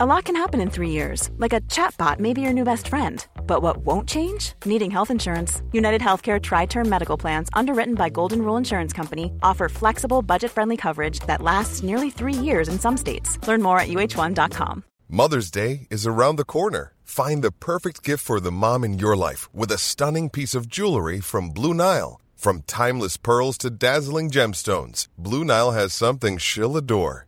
A lot can happen in three years, like a chatbot may be your new best friend. But what won't change? Needing health insurance. United Healthcare Tri Term Medical Plans, underwritten by Golden Rule Insurance Company, offer flexible, budget friendly coverage that lasts nearly three years in some states. Learn more at uh1.com. Mother's Day is around the corner. Find the perfect gift for the mom in your life with a stunning piece of jewelry from Blue Nile. From timeless pearls to dazzling gemstones, Blue Nile has something she'll adore.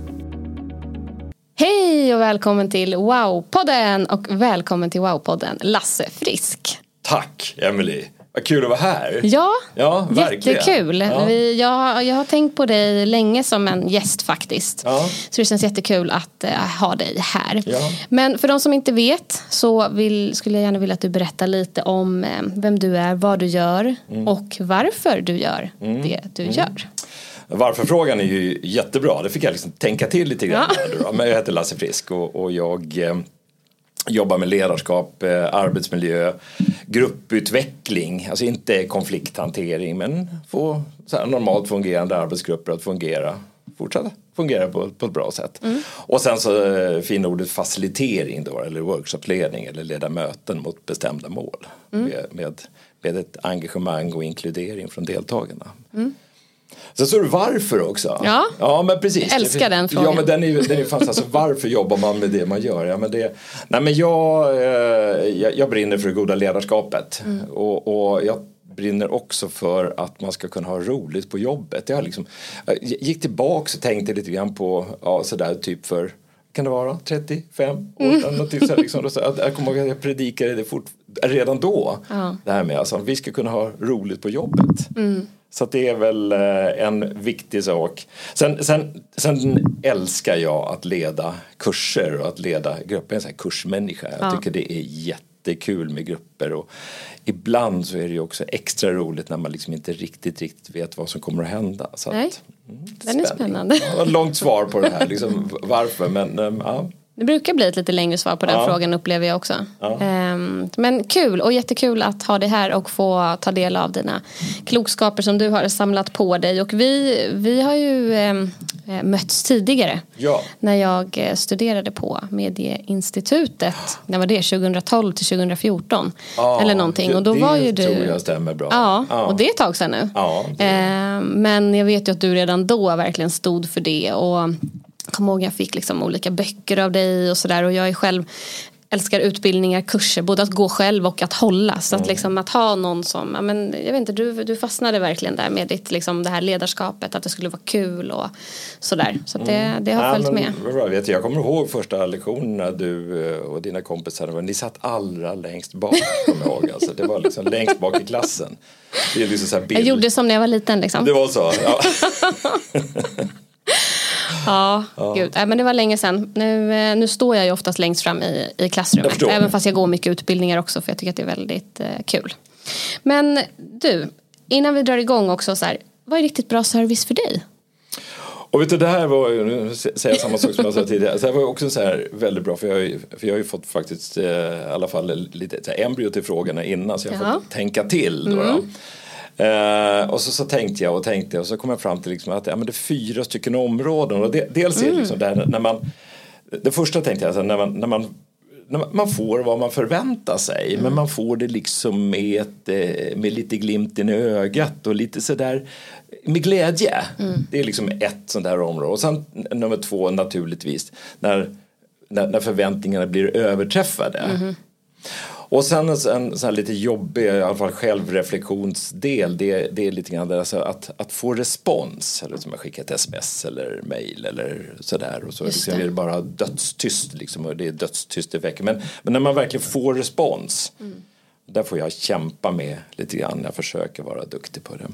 Hej och välkommen till Wow-podden och välkommen till Wow-podden Lasse Frisk. Tack Emily. Vad kul att vara här. Ja, ja verkligen. jättekul. Ja. Vi, jag, jag har tänkt på dig länge som en gäst faktiskt. Ja. Så det känns jättekul att uh, ha dig här. Ja. Men för de som inte vet så vill, skulle jag gärna vilja att du berättar lite om uh, vem du är, vad du gör Mm. och varför du gör det du gör. Varför-frågan är ju jättebra. Det fick jag liksom tänka till lite grann. Ja. Men jag heter Lasse Frisk och, och jag eh, jobbar med ledarskap, eh, arbetsmiljö, grupputveckling. Alltså inte konflikthantering men få så normalt fungerande arbetsgrupper att fungera. Fortsätta fungera på, på ett bra sätt. Och sen så eh, fina ordet facilitering då, eller workshopledning eller leda möten mot bestämda mål. Med, med, med ett engagemang och inkludering från deltagarna. Sen så är det varför också. Ja. ja men precis. Jag älskar den frågan. Ja men den är ju den är fantastisk. Alltså, varför jobbar man med det man gör? Ja, men det, nej men jag, eh, jag, jag brinner för det goda ledarskapet. Mm. Och, och jag brinner också för att man ska kunna ha roligt på jobbet. Jag, liksom, jag gick tillbaks och tänkte lite grann på ja, sådär typ för kan det vara 35 år Mm. Något typ så här, liksom, jag kommer ihåg att jag predikade det fort, redan då. Ja. Det här med alltså, vi ska kunna ha roligt på jobbet. Mm. Så att det är väl eh, en viktig sak. Sen, sen, sen älskar jag att leda kurser och att leda grupper. Jag är en sån kursmänniska. Jag Ja. tycker det är jättekul med grupper. Och ibland så är det ju också extra roligt när man liksom inte riktigt, riktigt vet vad som kommer att hända. Så att, Nej, mm, den är spännande. Ja, långt svar på det här, liksom, varför. Men ehm, ja, Det brukar bli ett lite längre svar på den Ja. frågan upplever jag också. Ehm, men kul och jättekul att ha dig här och få ta del av dina klokskaper som du har samlat på dig. Och vi, vi har ju ehm, eh, mötts tidigare. Ja. När jag eh, studerade på Medieinstitutet. När var det? 2012 till 2014. Ja, Eller någonting. Och då det var ju du... tror jag stämmer bra. Ja, Ja. och det är ett tag sedan nu. Ja, det- Ehm, men jag vet ju att du redan då verkligen stod för det. Och kommer ihåg jag fick liksom olika böcker av dig och sådär. Och jag är själv älskar utbildningar, kurser, både att gå själv och att hålla. Så Mm. att, liksom, att ha någon som, ja, men, jag vet inte, du, du fastnade verkligen där med ditt, liksom, det här ledarskapet, att det skulle vara kul och sådär. Så att det, det har Ja, följt men med. vad bra, vet jag, jag kommer ihåg första lektionerna du eh, och dina kompisar. Ni satt allra längst bak. Kommer jag ihåg. Alltså, det var liksom längst bak i klassen. Det är liksom så här bild. Jag gjorde som när jag var liten liksom. Det var så? Ja. Ja, gud. Nej, men det var länge sedan. Nu, eh, nu står jag ju oftast längst fram i, i klassrummet. Även fast jag går mycket utbildningar också för jag tycker att det är väldigt eh, kul. Men du, innan vi drar igång också så här. Vad är riktigt bra service för dig? Och vet du, det här var ju, nu säger jag samma sak som jag sa tidigare. Det här var också så här väldigt bra för jag har ju, för jag har ju fått faktiskt eh, i alla fall lite så här, embryo till frågorna innan så jag har Ja. fått tänka till. Då, då. Eh, och så, så tänkte jag och tänkte och så kom jag fram till liksom att ja, men det är fyra stycken områden. Och det, dels är det liksom det här när man Det första tänkte jag så när man, när man man- får vad man förväntar sig men man får det liksom med, ett, eh, med lite glimten i ögat och lite sådär med glädje. Det är liksom ett sånt där område. Och sen nummer två naturligtvis när, när, när förväntningarna blir överträffade. Och sen en, en sån här lite jobbig, i alla fall självreflektionsdel, det, det är lite grann det, alltså att, att få respons. Eller som att skicka ett sms eller mail eller sådär. Och så liksom, är det bara dödstyst liksom, och det är dödstyst i veckan. Men, men när man verkligen får respons mm. Där får jag kämpa med lite grann. Jag försöker vara duktig på det.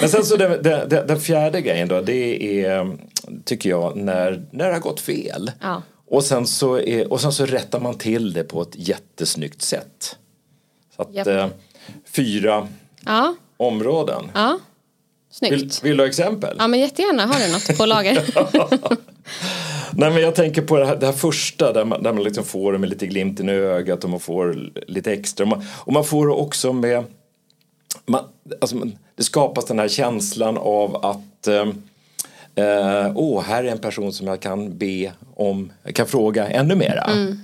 Men sen så den, den, den fjärde grejen då, det är tycker jag när, när det har gått fel. Ja. Och, sen så är, och sen så rättar man till det på ett jättesnyggt sätt. Så att, yep. eh, fyra ja. områden. Ja. Snyggt. Vill, vill, du ha exempel? Ja men jättegärna, har du något på lager? Nej men jag tänker på det här, det här första där man, där man liksom får det med lite glimten i ögat och man får lite extra. Och man, och man får det också med, man, alltså, det skapas den här känslan av att eh, eh, åh, här är en person som jag kan be om, kan fråga ännu mera. Mm.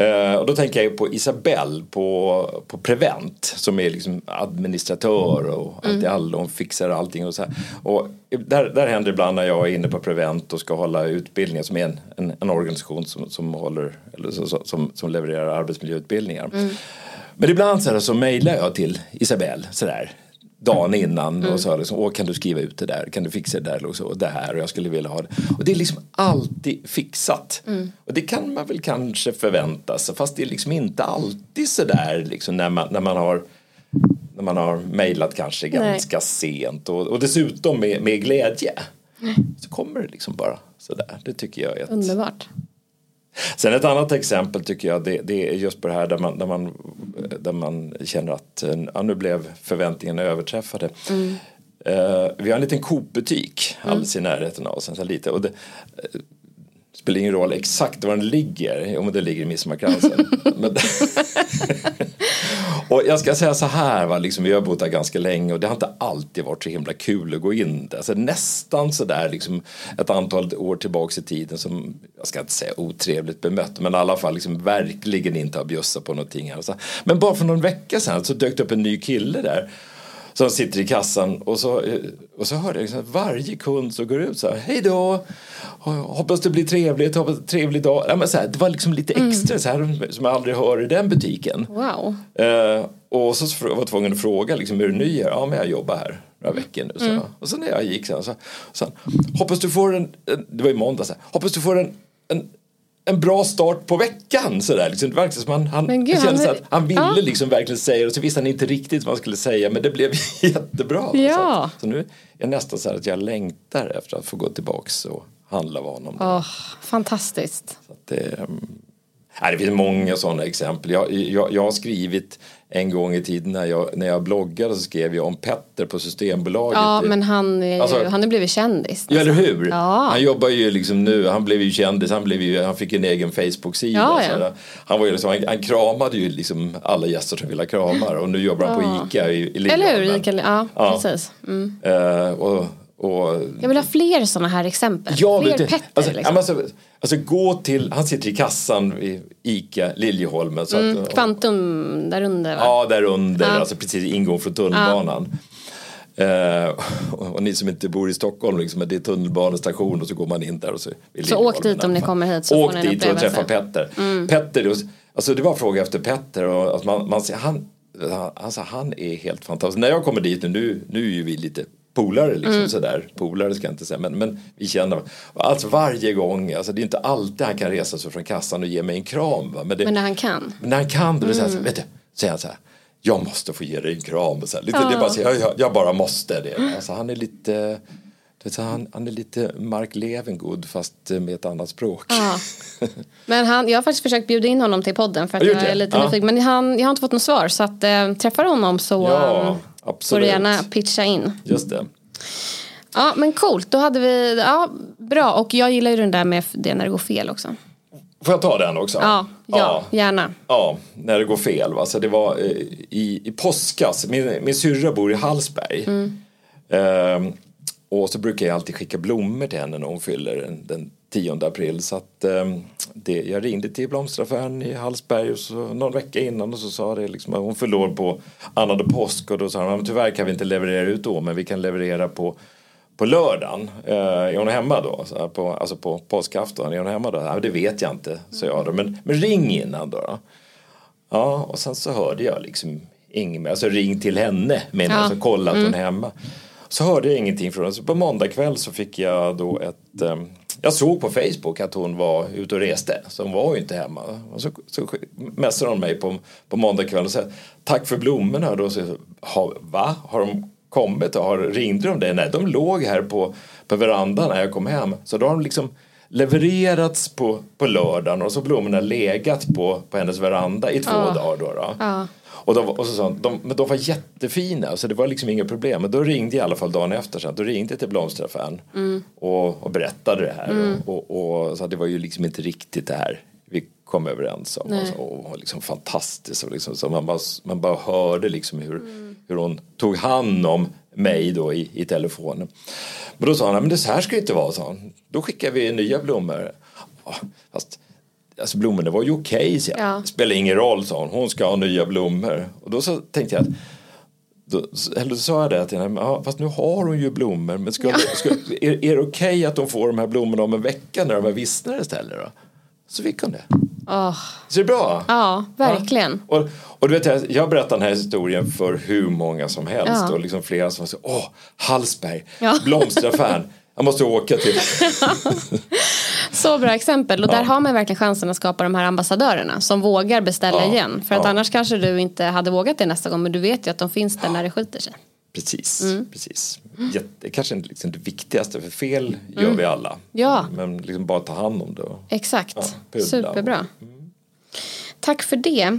Uh, och då tänker jag på Isabelle på, på Prevent som är liksom administratör och mm. allt i allo. Hon fixar allting och så här. Och där, där händer ibland när jag är inne på Prevent och ska hålla utbildningar som är en, en, en organisation som, som, håller, eller så, som, som levererar arbetsmiljöutbildningar. Mm. Men ibland så, här, så mejlar jag till Isabelle sådär dagen innan mm. och sa liksom, Åh, kan du skriva ut det där, kan du fixa det där och, så, och det här och jag skulle vilja ha det. Och det är liksom alltid fixat. Mm. Och det kan man väl kanske förvänta sig fast det är liksom inte alltid sådär liksom när man, när man har när man har mejlat kanske ganska Nej. sent och, och dessutom med, med glädje. Nej. Så kommer det liksom bara sådär. Det tycker jag är ett, Underbart. Sen ett annat exempel tycker jag det, det, är just på det här där man, där man, där man känner att ja, nu blev förväntningarna överträffade. Mm. Uh, vi har en liten Coop-butik mm. alldeles i närheten av oss. Så lite, och det, uh, spelar ingen roll exakt var den ligger, om det ligger i Midsommarkransen. Och jag ska säga så här, va, liksom, vi har bott där ganska länge och det har inte alltid varit så himla kul att gå in där. Alltså, nästan så där liksom, ett antal år tillbaks i tiden som, jag ska inte säga otrevligt bemött, men i alla fall liksom, verkligen inte har bjussat på någonting. Alltså. Men bara för någon vecka sedan så dök det upp en ny kille där som sitter i kassan och så, och så hör jag liksom varje kund som går ut så här, hej då, hoppas det blir trevligt, hoppas trevlig dag. Ja, men så här, det var liksom lite mm. extra mm. så här, som jag aldrig hör i den butiken. Wow. Uh, och så var jag tvungen att fråga, liksom, är du ny här? Ja, men jag jobbar här några veckor nu. Så. Mm. Och så när jag gick så, så, så hoppas du får en, det var i måndags, hoppas du får en, en en bra start på veckan. Sådär, liksom. Det verkade som han, han Gud, kände han, att han ville ja. liksom verkligen säga och så visste han inte riktigt vad han skulle säga men det blev jättebra. Ja. Så, så, nu är jag nästan så att jag längtar efter att få gå tillbaks och handla av honom. Oh, fantastiskt. Så att det, um, det finns många sådana exempel. Jag, jag, jag har skrivit en gång i tiden när jag, när jag bloggade så skrev jag om Petter på Systembolaget. Ja men han, är alltså, han har blivit kändis. Ja eller hur. Ja. Han jobbar ju liksom nu, han blev ju kändis, han, blev ju, han fick en egen Facebook-sida. Ja, ja. Han, var ju liksom, han, han, kramade ju liksom alla gäster som ville kramar och nu jobbar han på ICA i, i Eller hur, Ica, ja, ja. precis. Mm. Uh, och, och, jag vill ha fler sådana här exempel. Ja, fler Petter. Alltså, liksom. alltså, alltså, gå till, han sitter i kassan i ICA Liljeholmen. Så mm, att, Kvantum där under va? Ja, där under, ja. alltså precis ingång från tunnelbanan. Ja. Uh, och ni som inte bor i Stockholm, liksom, det är tunnelbanestation och så går man in där. Och så så åk dit om ni kommer hit så åk får ni dit och träffa Petter. Mm. Petter, alltså det var fråga efter Petter och att man, man han, alltså, han är helt fantastisk. När jag kommer dit nu, nu, nu är ju vi lite polare liksom mm. sådär. Polare ska jag inte säga men, men vi känner Alltså varje gång, alltså det är inte alltid han kan resa sig från kassan och ge mig en kram. Va? Men, det, men när han kan? När han kan, då mm. säger vet du, säger han så här jag måste få ge dig en kram. Så här, lite, ja. det bara så, jag, jag, bara måste det. Alltså, han är lite han, han är lite Mark Levengood fast med ett annat språk. Ja. Men han, jag har faktiskt försökt bjuda in honom till podden för att jag, jag är lite ja. nyfiken. Men han, jag har inte fått något svar så att äh, träffar honom så ja. Absolut. Får du gärna pitcha in. Just det. Ja men coolt, då hade vi, ja bra och jag gillar ju den där med det när det går fel också. Får jag ta den också? Ja, ja, ja. gärna. Ja, när det går fel. Va? Så det var eh, i, i påskas, min, min syrra bor i Hallsberg. Mm. Ehm, och så brukar jag alltid skicka blommor till henne när hon fyller den, den 10 april. Så att, um, det, jag ringde till blomsteraffären i Hallsberg och så, någon vecka innan och så sa det liksom att hon fyllde år på annandag påsk och då sa de tyvärr kan vi inte leverera ut då men vi kan leverera på på lördagen, eh, är hon hemma då? Så på, alltså på påskafton, är hon hemma då? Det vet jag inte, sa jag då. Men, men ring innan då. då. Ja, och sen så hörde jag liksom inget mer. Alltså ring till henne menar Ja. jag, alltså kolla att hon är hemma. Så hörde jag ingenting från henne. Så på måndag kväll så fick jag då ett ehm, jag såg på Facebook att hon var ute och reste, så hon var ju inte hemma. Och så, så messade hon mig på, på måndag kväll och sa tack för blommorna. och Då sa jag, ha, va? Har de kommit? Och har, ringde de dig?' Nej, de låg här på, på verandan när jag kom hem. Så då har de liksom levererats på, på lördagen och så blommorna legat på, på hennes veranda i två Ja. dagar. Då, då. Ja. Och, de, och så sa hon, de, men de var jättefina så det var liksom inga problem. Men då ringde jag i alla fall dagen efter sen. Då ringde jag till blomsteraffären och, och berättade det här. Och, och, och så det var ju liksom inte riktigt det här vi kom överens om. Och så, och liksom fantastiskt. Och liksom, så man, bara, man bara hörde liksom hur, hur hon tog hand om mig då i, i telefonen. Men då sa hon, men det så här ska det inte vara, sa hon. Då skickar vi nya blommor. Ja, Fast Alltså blommorna var ju okej, okay, Ja. Spelar ingen roll, sa hon. Hon ska ha nya blommor. Och då så tänkte jag att då, eller då sa jag det till henne, ja, fast nu har hon ju blommor. Men ska, ska, är, är det okej att de får de här blommorna om en vecka när de här vissnar istället då? Så fick hon det. Åh, Så det är bra? ja, verkligen. Och, och du vet, jag, berättar den här historien för hur många som helst. Ja. Och liksom flera som säger, åh, Hallsberg, Ja. blomsteraffären. Jag måste åka till. Så bra exempel och där har man verkligen chansen att skapa de här ambassadörerna som vågar beställa Ja, igen. För att ja. annars kanske du inte hade vågat det nästa gång men du vet ju att de finns där när det skiter sig. Precis, Mm. precis. Jätte, kanske inte liksom det viktigaste, för fel gör vi alla. Mm. Ja. Men liksom bara ta hand om det. och- Exakt, Ja, superbra. Tack för det.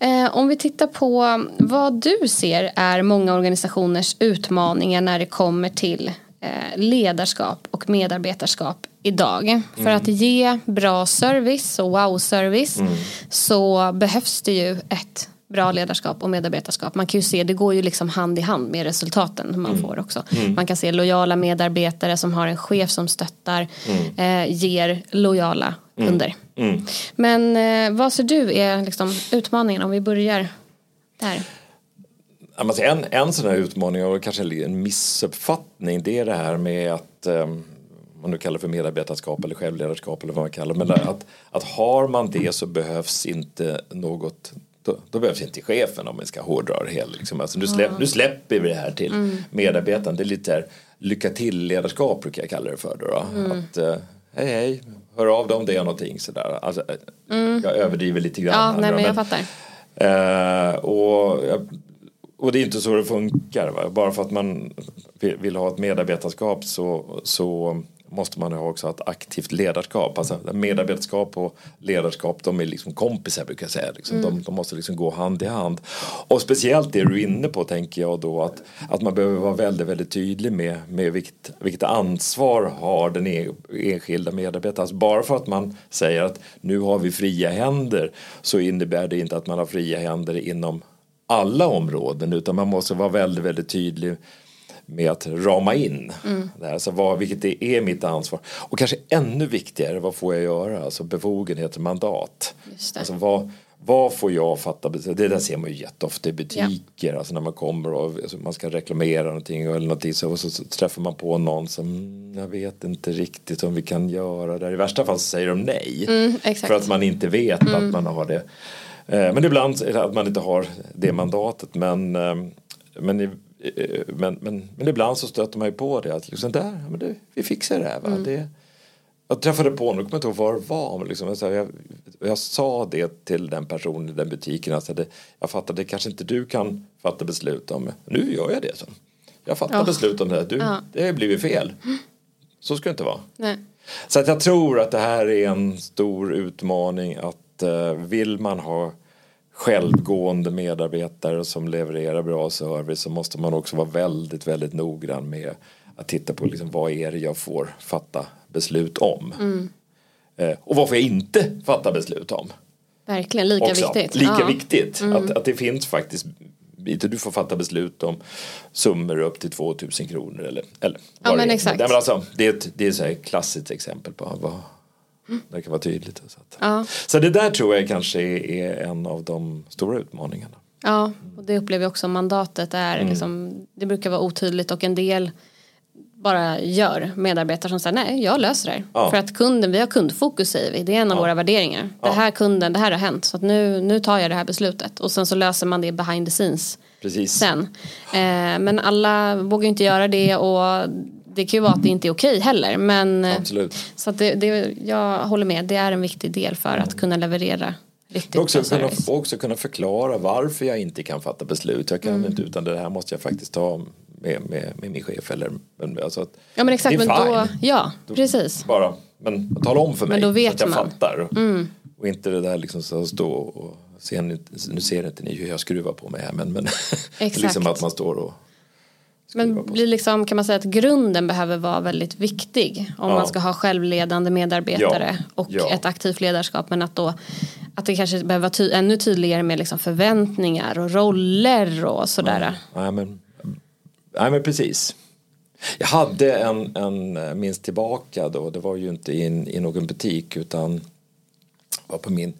Eh, om vi tittar på vad du ser är många organisationers utmaningar när det kommer till eh, ledarskap och medarbetarskap idag. För att ge bra service och wow-service så behövs det ju ett bra ledarskap och medarbetarskap. Man kan ju se, det går ju liksom hand i hand med resultaten man får också. Man kan se lojala medarbetare som har en chef som stöttar, eh, ger lojala kunder. Men eh, vad ser du är liksom utmaningen om vi börjar där? Alltså en, en sån här utmaning och kanske en missuppfattning det är det här med att um, man nu kallar för medarbetarskap eller självledarskap eller vad man kallar det. Men att, att har man det så behövs inte något då, då behövs inte chefen om vi ska hårdra det hela. Liksom. Alltså, nu, släpp, nu släpper vi det här till medarbetaren. Det är lite här, lycka till ledarskap brukar jag kalla det för. Då, då. Att, eh, hej hej, hör av dig om det är någonting sådär. Alltså, eh, Jag överdriver lite grann. Ja, här, nej men jag fattar. Eh, och, och det är inte så det funkar. Va? Bara för att man vill, vill ha ett medarbetarskap så, så måste man ha också ett aktivt ledarskap. Alltså, medarbetarskap och ledarskap de är liksom kompisar brukar jag säga. Liksom. De, de måste liksom gå hand i hand. Och speciellt det du är inne på tänker jag då att, att man behöver vara väldigt, väldigt tydlig med, med vilket, vilket ansvar har den e- enskilda medarbetaren. Alltså bara för att man säger att nu har vi fria händer så innebär det inte att man har fria händer inom alla områden utan man måste vara väldigt, väldigt tydlig med att rama in det här. Alltså vad, vilket det är mitt ansvar. Och kanske ännu viktigare, vad får jag göra? Alltså befogenheter, mandat. Alltså vad, vad får jag fatta beslut? Det där ser man ju jätteofta i butiker. Alltså när man kommer och alltså man ska reklamera någonting eller någonting så, och så, så träffar man på någon som "Mm, jag vet inte riktigt om vi kan göra det. här." I värsta fall så säger de nej. Mm. För att man inte vet att man har det. Eh, Men ibland att man inte har det mandatet. Men, eh, men, men, men, men ibland så stöter man ju på det. Att liksom där, men det, vi fixar det här. Va? Det, jag träffade på någon, jag kommer inte ihåg var det var. Men liksom, jag, sa, jag, jag sa det till den personen i den butiken. Alltså det, jag fattar, det kanske inte du kan fatta beslut om. Nu gör jag det. Så. Jag fattar Ja. beslut om det här. Du, Ja. Det har blivit fel. Så ska det inte vara. Nej. Så att jag tror att det här är en stor utmaning att eh, vill man ha självgående medarbetare som levererar bra service så måste man också vara väldigt, väldigt noggrann med att titta på liksom, vad är det jag får fatta beslut om. Eh, och vad får jag inte fatta beslut om. Verkligen, lika också. viktigt. Lika Ja. Mm. viktigt. Att, att det finns faktiskt bitar. Du får fatta beslut om summor upp till 2000 kronor. Eller, eller Ja, men det exakt. Nej, men alltså, det är ett, det är så klassiskt exempel på vad det kan vara tydligt. Så, att. Ja. så det där tror jag kanske är, en av de stora utmaningarna. Ja, och det upplever jag också mandatet är Mm. liksom, det brukar vara otydligt och en del bara gör medarbetare som säger nej jag löser det. Ja. För att kunden, vi har kundfokus säger vi, det är en av våra värderingar. Det här kunden, det här har hänt så att nu, nu tar jag det här beslutet och sen så löser man det behind the scenes Precis. sen. Eh, men alla vågar inte göra det och det kan ju vara att det inte är okej heller. Men, eh, Absolut. Så att det, det, jag håller med, det är en viktig del för att kunna leverera riktigt Men också, bra kunna, också kunna förklara varför jag inte kan fatta beslut. Jag kan Mm. inte utan det här måste jag faktiskt ta med, med, med min chef. Eller, men, alltså att, Ja men exakt, men då, ja precis. Bara, men tala om för mig då vet så att jag man. Mm. fattar. Och inte det där liksom så att stå och ni, nu ser inte ni hur jag skruvar på mig här men, men Exakt. liksom att man står och Men blir liksom, kan man säga att grunden behöver vara väldigt viktig om Ja. man ska ha självledande medarbetare Ja. och Ja. ett aktivt ledarskap men att då att det kanske behöver vara ty- ännu tydligare med liksom förväntningar och roller och sådär. Nej men, nej men precis. Jag hade en, en eh, minst tillbaka då, det var ju inte in, i någon butik utan var på min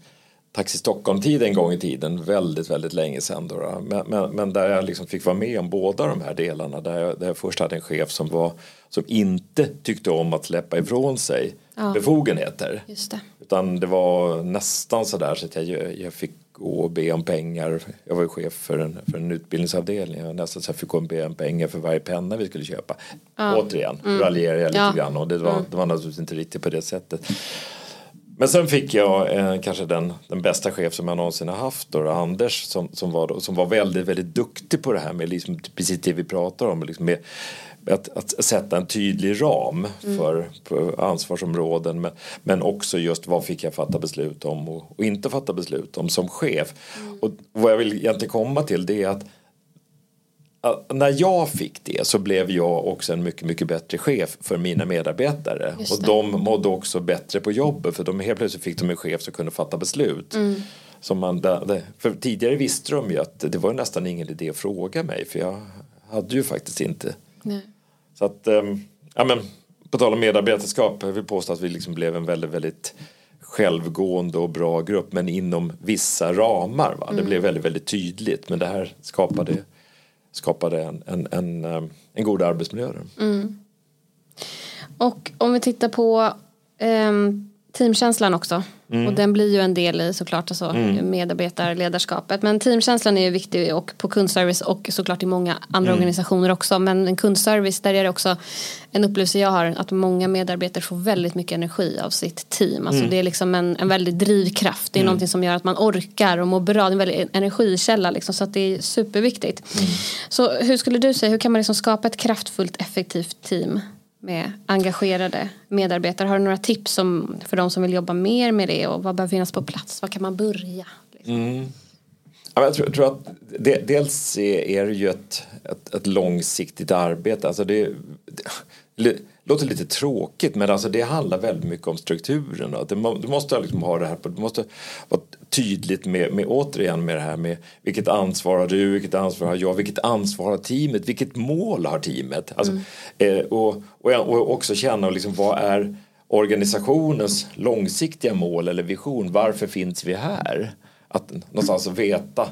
Taxi Stockholm-tid en gång i tiden, väldigt, väldigt länge sedan. Då. Men, men, men där jag liksom fick vara med om båda de här delarna. Där jag, där jag först hade en chef som, var, som inte tyckte om att släppa ifrån sig Ja. befogenheter. Just det. Utan det var nästan sådär så att jag, jag fick gå och be om pengar. Jag var ju chef för en, för en utbildningsavdelning. Jag nästan så jag fick gå och be om pengar för varje penna vi skulle köpa. Återigen, raljerar jag lite Ja. grann och det var, det var naturligtvis inte riktigt på det sättet. Men sen fick jag eh, kanske den, den bästa chef som jag någonsin har haft då, Anders som, som, var, som var väldigt, väldigt duktig på det här med liksom, precis det vi pratar om. Liksom med, att, att sätta en tydlig ram för, för ansvarsområden men, men också just vad fick jag fatta beslut om och, och inte fatta beslut om som chef. Och vad jag vill egentligen komma till det är att när jag fick det så blev jag också en mycket, mycket bättre chef för mina medarbetare. Och de mådde också bättre på jobbet för de helt plötsligt fick de en chef som kunde fatta beslut. Mm. Som man, för tidigare visste de ju att det var nästan ingen idé att fråga mig för jag hade ju faktiskt inte. Nej. Så att, ehm, ja men på tal om medarbetarskap, jag vill påstå att vi liksom blev en väldigt, väldigt självgående och bra grupp men inom vissa ramar. Va? Det blev väldigt, väldigt tydligt men det här skapade, skapade en, en, en, eh, en god arbetsmiljö. Mm. Och om vi tittar på ehm, teamkänslan också. Mm. Och den blir ju en del i såklart alltså, medarbetarledarskapet. Men teamkänslan är ju viktig och på kundservice och såklart i många andra Mm. organisationer också. Men en kundservice där är det också en upplevelse jag har att många medarbetare får väldigt mycket energi av sitt team. Alltså Mm. det är liksom en, en väldig drivkraft. Det är någonting som gör att man orkar och mår bra. Det är en väldig energikälla liksom, så att det är superviktigt. Mm. Så hur skulle du säga, hur kan man liksom skapa ett kraftfullt effektivt team? Med engagerade medarbetare. Har du några tips om, för de som vill jobba mer med det och vad behöver finnas på plats? Var kan man börja? Liksom. Mm. Ja, jag tror, tror att det, dels är, är det ju ett, ett, ett långsiktigt arbete. Alltså det, det låter lite tråkigt men alltså det handlar väldigt mycket om strukturen. Att du måste liksom ha det här du måste vara tydligt med, med återigen med det här med vilket ansvar har du, vilket ansvar har jag, vilket ansvar har teamet, vilket mål har teamet. Alltså, eh, och, och, och också känna liksom, vad är organisationens långsiktiga mål eller vision, varför finns vi här? Att någonstans veta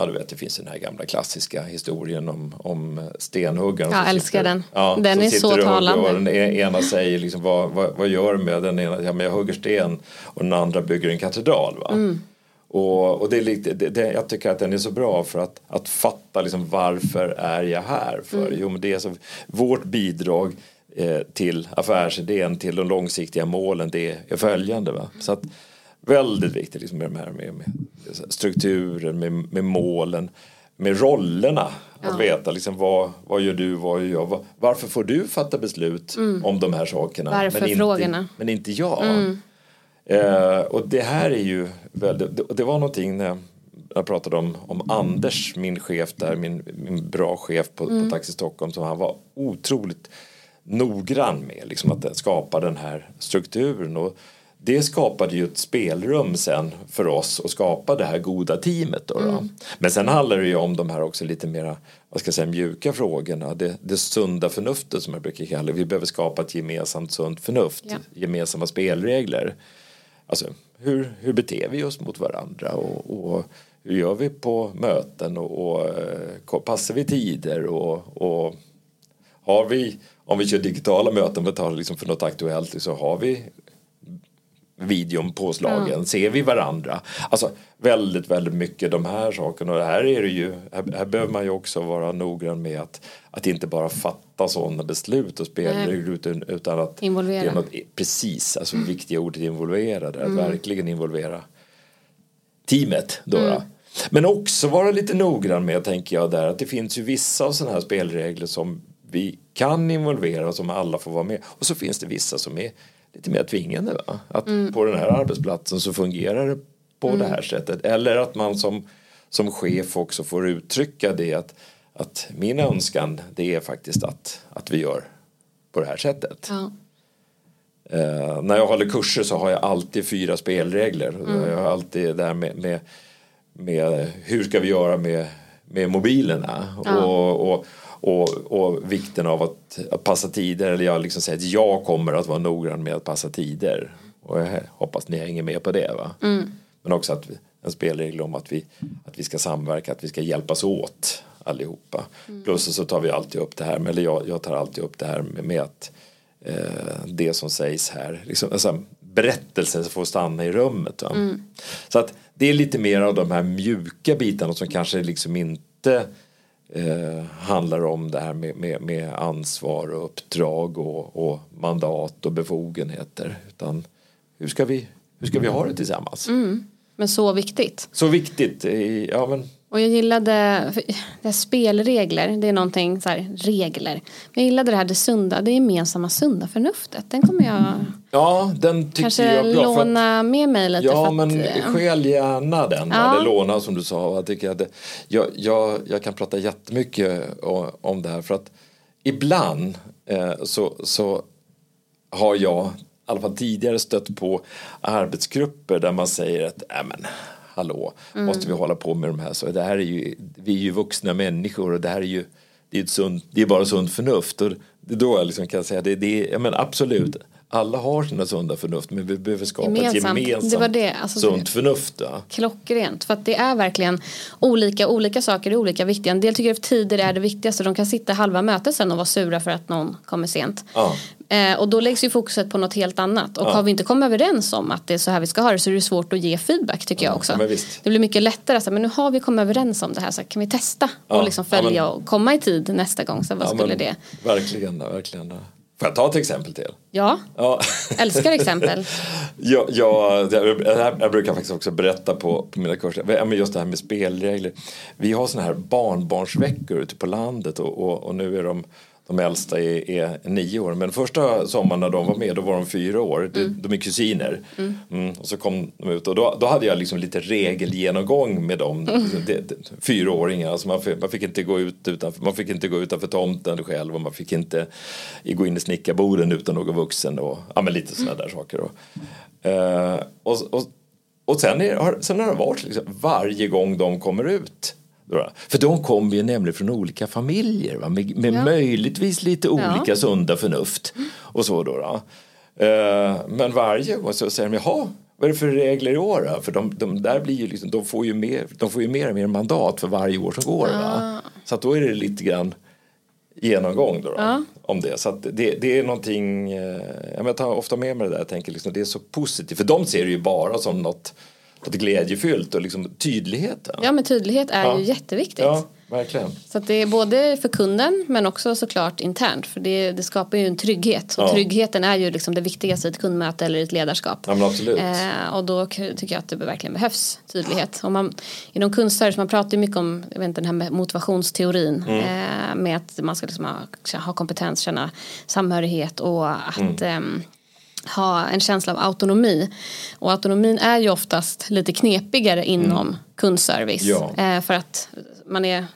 Ja, du vet, det finns den här gamla klassiska historien om, om stenhuggaren. Jag älskar den. Ja, Den är sitter så talande. Och den e- ena säger liksom, vad, vad, vad gör du med den ena? Ja, men jag hugger sten. Och den andra bygger en katedral. Va? Mm. Och, och det är lite, det, det, jag tycker att den är så bra för att, att fatta liksom, varför är jag här för? Mm. Jo, men det är så, vårt bidrag eh, till affärsidén, till de långsiktiga målen, det är följande. Va? Så att, väldigt viktigt liksom, med de här med, med strukturen, med, med målen, med rollerna. Att veta liksom, vad, vad gör du, vad gör jag, varför får du fatta beslut om de här sakerna? men inte, men inte jag. Eh, och det här är ju väldigt, det, det var någonting när jag pratade om, om Anders, min chef där, min, min bra chef på, på Taxi Stockholm som han var otroligt noggrann med liksom att skapa den här strukturen. Och det skapade ju ett spelrum sen för oss att skapa det här goda teamet. Då, då. Men sen handlar det ju om de här också lite mera vad ska jag säga, mjuka frågorna. Det, det sunda förnuftet som jag brukar kalla det. Vi behöver skapa ett gemensamt sunt förnuft. Ja. Gemensamma spelregler. Alltså, hur, hur beter vi oss mot varandra och, och hur gör vi på möten och, och eh, passar vi tider och, och har vi, om vi kör digitala möten, för, tar liksom för något aktuellt, så har vi videon påslagen, mm. ser vi varandra? Alltså väldigt, väldigt mycket de här sakerna och här är det ju, här, här behöver man ju också vara noggrann med att, att inte bara fatta sådana beslut och spelregler utan, utan att involvera. Det är något, precis, alltså mm. viktiga ordet involverade, mm. att verkligen involvera teamet då. Mm. Men också vara lite noggrann med, tänker jag, där att det finns ju vissa sådana här spelregler som vi kan involvera som alla får vara med. Och så finns det vissa som är lite mer tvingande. Va? Att mm. på den här arbetsplatsen så fungerar det på mm. det här sättet. Eller att man som, som chef också får uttrycka det att, att min önskan det är faktiskt att, att vi gör på det här sättet. Ja. Uh, när jag håller kurser så har jag alltid fyra spelregler. Mm. Jag har alltid det här med, med, med, hur ska vi göra med, med mobilerna. Ja. Och, och, och, och vikten av att, att, passa tider. Eller jag liksom säger att jag kommer att vara noggrann med att passa tider. Och jag hoppas ni hänger med på det. Va? Mm. Men också att en spelregel om att vi, att vi ska samverka, att vi ska hjälpas åt allihopa. Mm. Plus så tar vi alltid upp det här, eller jag, jag tar alltid upp det här med, med att eh, det som sägs här, liksom, alltså, berättelsen får stanna i rummet. Mm. Så att det är lite mer av de här mjuka bitarna som kanske liksom inte eh, handlar om det här med, med, med ansvar och uppdrag och, och, mandat och befogenheter. Utan hur ska vi, hur ska vi ha det tillsammans? Mm. Men så viktigt. Så viktigt. Ja, men och jag gillade det spelregler, det är någonting så här, regler. Men jag gillade det här det sunda, det gemensamma sunda förnuftet. Den kommer jag Ja, den tycker kanske jag bra. låna med mig lite. Ja, för men att, skäl gärna den. Ja. Eller låna som du sa. Jag, tycker att jag, jag, jag kan prata jättemycket om det här för att ibland eh, så, så har jag i alla fall tidigare stött på arbetsgrupper där man säger att äh, men, hallå, mm. måste vi hålla på med de här? Så det här är ju, vi är ju vuxna människor och det här är ju det är, ett sunt, det är bara sunt förnuft. Och det är då jag liksom kan säga det, det är, men absolut, alla har sina sunda förnuft men vi behöver skapa gemensamt. ett gemensamt det var det. Alltså, sunt förnuft. Ja. Klockrent, för att det är verkligen olika, olika saker är olika viktiga. En del tycker att tider är det viktigaste, de kan sitta halva mötet sen och vara sura för att någon kommer sent. Ja. Eh, och då läggs ju fokuset på något helt annat. Och ja. har vi inte kommit överens om att det är så här vi ska ha det så är det svårt att ge feedback tycker jag också. Det blir mycket lättare, så, men nu har vi kommit överens om det här så kan vi testa och liksom följa men... och komma i tid nästa gång. Så vad skulle men, det? Verkligen, verkligen. Får jag ta ett exempel till? Ja, ja. älskar exempel. ja, ja, jag, jag brukar faktiskt också berätta på, på mina kurser, just det här med spelregler. Vi har sådana här barnbarnsveckor ute på landet och, och, och nu är de de äldsta är, är, nio år. Men första sommaren när de var med då var de fyra år. Mm. De, är kusiner. Mm. Mm, och så kom de ut och då, då hade jag liksom lite regelgenomgång med dem. Mm. Det, det, fyraåringar. Alltså man, fick, man, fick inte gå ut utanför, man fick inte gå utanför tomten själv och man fick inte gå in i snickarboden utan någon vuxen. Och, ja, men lite sådana där saker. Och, uh, och, och, och sen, är, sen har det varit liksom, varje gång de kommer ut för de kommer ju nämligen från olika familjer va? med, med ja. möjligtvis lite olika ja. sunda förnuft. Och så då. då. Uh, men varje gång så säger de jaha, vad är det för regler i år då? För de, de, där blir ju liksom, de, får ju mer, de får ju mer och mer mandat för varje år som går. Ah. Så att då är det lite grann genomgång då, då ah. om det. Så det, det är någonting, eh, jag tar ofta med mig det där, jag tänker liksom, det är så positivt. För de ser det ju bara som något något glädjefyllt och liksom tydlighet. Ja men tydlighet är ja. ju jätteviktigt. Ja, verkligen. Så att det är både för kunden men också såklart internt för det, det skapar ju en trygghet och ja. tryggheten är ju liksom det viktigaste i ett kundmöte eller i ett ledarskap. Ja, men absolut. Eh, och då tycker jag att det verkligen behövs tydlighet. Och man, inom kundservice man pratar ju mycket om jag vet inte, den här motivationsteorin mm. eh, med att man ska liksom ha, ha kompetens, känna samhörighet och att mm. eh, ha en känsla av autonomi. Och autonomin är ju oftast lite knepigare inom mm. kundservice. Ja. Eh, för att man är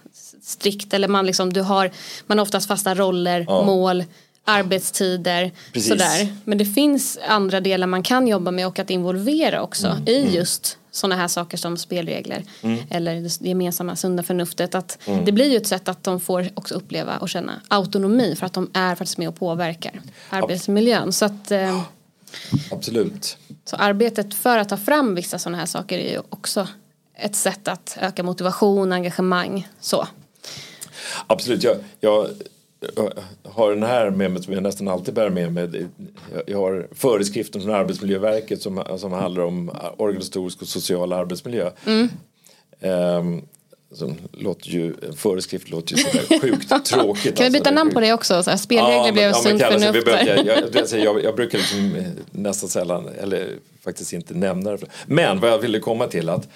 strikt eller man liksom, du har, man har oftast fasta roller, ja. mål, arbetstider, Precis. sådär. Men det finns andra delar man kan jobba med och att involvera också mm. i mm. just sådana här saker som spelregler mm. eller det gemensamma sunda förnuftet. Att mm. Det blir ju ett sätt att de får också uppleva och känna autonomi för att de är faktiskt med och påverkar arbetsmiljön. Så att, eh, Absolut. Så arbetet för att ta fram vissa sådana här saker är ju också ett sätt att öka motivation, engagemang. Så. Absolut. Jag, jag har den här med mig som jag nästan alltid bär med mig. Jag har föreskriften från Arbetsmiljöverket som, som handlar om organisatorisk och social arbetsmiljö. Mm. Um, som låter ju, en föreskrift låter ju sådär sjukt tråkigt. kan vi byta alltså, namn på det också? Så här, spelregler ja, blev ja, sunt förnuft. Jag, jag, jag, jag, brukar liksom nästan sällan, eller faktiskt inte nämna det. Men vad jag ville komma till att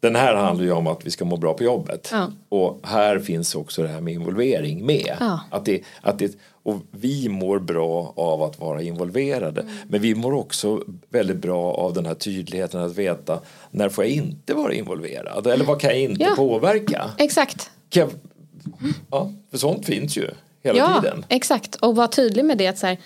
den här handlar ju om att vi ska må bra på jobbet. Ja. Och här finns också det här med involvering med. Ja. Att det, att det, och vi mår bra av att vara involverade. Mm. Men vi mår också väldigt bra av den här tydligheten att veta när får jag inte vara involverad? Eller vad kan jag inte ja. påverka? Exakt. Jag, ja, för sånt finns ju hela ja, tiden. Exakt, och vara tydlig med det att så här,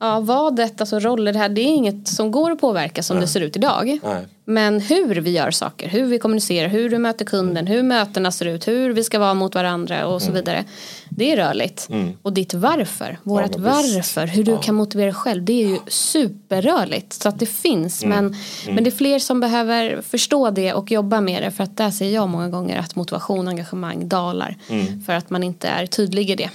ja, vadet, alltså roller, det här, det är inget som går att påverka som Nej. det ser ut idag. Nej. Men hur vi gör saker, hur vi kommunicerar, hur vi möter kunden, hur mötena ser ut, hur vi ska vara mot varandra och så mm. vidare. Det är rörligt. Mm. Och ditt varför, vårat ja, varför, hur du ja. kan motivera dig själv, det är ju superrörligt. Så att det finns, mm. Men, mm. men det är fler som behöver förstå det och jobba med det. För att där ser jag många gånger att motivation och engagemang dalar. Mm. För att man inte är tydlig i det.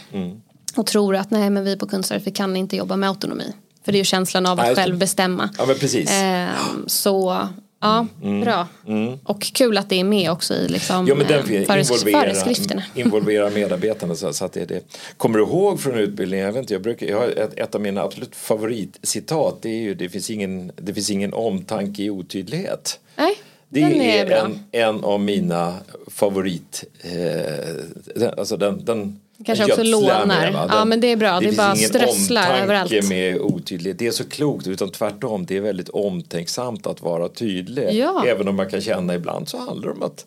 Och tror att nej men vi på Kundservice vi kan inte jobba med autonomi. För det är ju känslan av att nej, själv bestämma. Ja men precis. Eh, så ja, mm. bra. Mm. Och kul att det är med också i liksom, ja, men den, eh, involvera, föreskrifterna. Involvera medarbetarna så, så, att det är det. Kommer du ihåg från utbildningen, jag, vet inte, jag, brukar, jag har ett, ett av mina absolut favoritcitat det är ju det finns ingen, det finns ingen omtanke i otydlighet. Nej. Det är, är en, en av mina favorit, eh, alltså den, den Kanske också lånar. Ja men det är bra, det, det är bara strösslar överallt. Det med otydlighet, det är så klokt utan tvärtom det är väldigt omtänksamt att vara tydlig. Ja. Även om man kan känna ibland så handlar det om att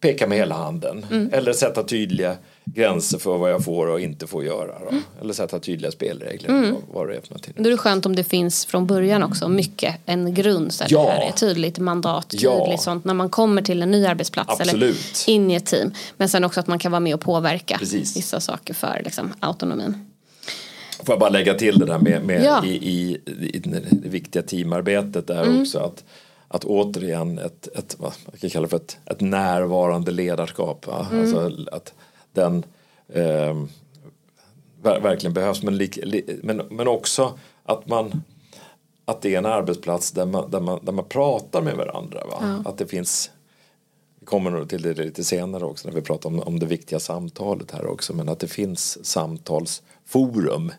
peka med hela handen mm. eller sätta tydliga gränser för vad jag får och inte får göra. Mm. Eller sätta tydliga spelregler. Mm. Vad det är för Då är det skönt om det finns från början också mycket en grund. Så ja. det här är tydligt mandat, tydligt ja. sånt när man kommer till en ny arbetsplats Absolut. eller in i ett team. Men sen också att man kan vara med och påverka Precis. vissa saker för liksom, autonomin. Får jag bara lägga till det där med, med ja. i, i, i, det viktiga teamarbetet där mm. också. att att återigen ett, ett vad man kan kalla för ett, ett närvarande ledarskap. Mm. Alltså att den eh, verkligen behövs men, li, li, men, men också att man att det är en arbetsplats där man, där man, där man pratar med varandra. Va? Ja. Att det finns vi kommer nog till det lite senare också när vi pratar om, om det viktiga samtalet här också men att det finns samtalsforum.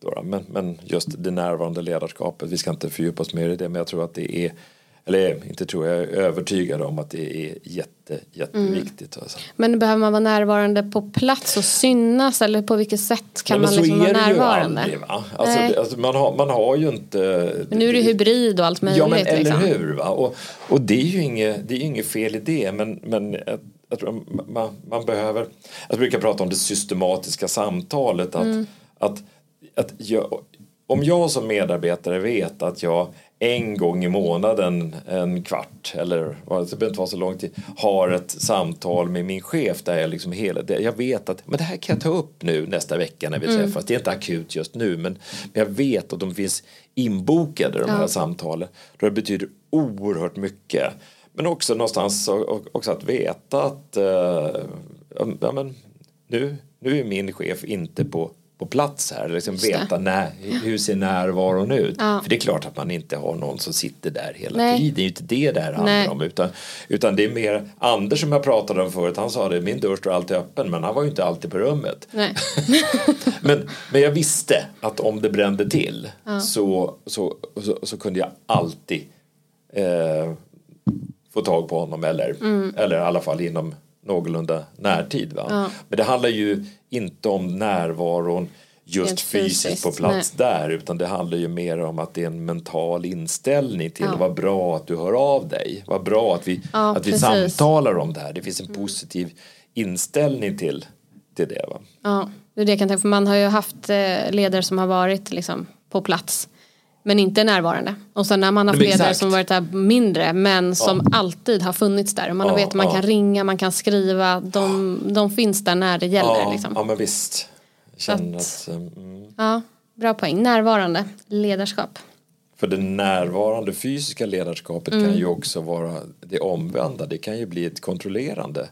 Då, men, men just det närvarande ledarskapet, vi ska inte fördjupa oss mer i det men jag tror att det är eller inte tror jag, är övertygad om att det är jätte, jätteviktigt. Mm. Alltså. Men behöver man vara närvarande på plats och synas eller på vilket sätt kan Nej, man liksom vara närvarande? Aldrig, va? Alltså, alltså, man, har, man har ju inte... Men nu är det hybrid och allt möjligt. Ja men eller liksom. hur. Va? Och, och det är ju inget, det är inget fel i det men, men jag tror man, man behöver, jag brukar prata om det systematiska samtalet att, mm. att, att jag, om jag som medarbetare vet att jag en gång i månaden, en kvart eller det behöver inte vara så lång tid, har ett samtal med min chef där jag liksom hela, jag vet att men det här kan jag ta upp nu nästa vecka när vi mm. träffas. Det är inte akut just nu men, men jag vet att de finns inbokade de här ja. samtalen. Det betyder oerhört mycket. Men också någonstans också att veta att uh, ja, men, nu, nu är min chef inte på på plats här. Liksom veta när, hur ser närvaron ut. Ja. För det är klart att man inte har någon som sitter där hela Nej. tiden. Det är ju inte det det här handlar Nej. om. Utan, utan det är mer Anders som jag pratade om förut. Han sa det, min dörr står alltid öppen. Men han var ju inte alltid på rummet. men, men jag visste att om det brände till ja. så, så, så, så, kunde jag alltid eh, få tag på honom. Eller, mm. eller i alla fall inom någorlunda närtid. Va? Ja. Men det handlar ju inte om närvaron just fysiskt, fysiskt, på plats Nej. där utan det handlar ju mer om att det är en mental inställning till ja. vad bra att du hör av dig. Vad bra att vi, ja, att vi samtalar om det här. Det finns en mm. positiv inställning till, till det. Va? Ja, det är det jag kan tänka för man har ju haft eh, ledare som har varit liksom, på plats men inte närvarande. Och sen när man har haft ledare som varit där mindre men som ja. alltid har funnits där. Man ja, vet att man ja. kan ringa, man kan skriva. De, de finns där när det gäller. Ja, liksom. ja men visst. Att, att mm. Ja, bra poäng. Närvarande ledarskap. För det närvarande fysiska ledarskapet mm. kan ju också vara det omvända. Det kan ju bli ett kontrollerande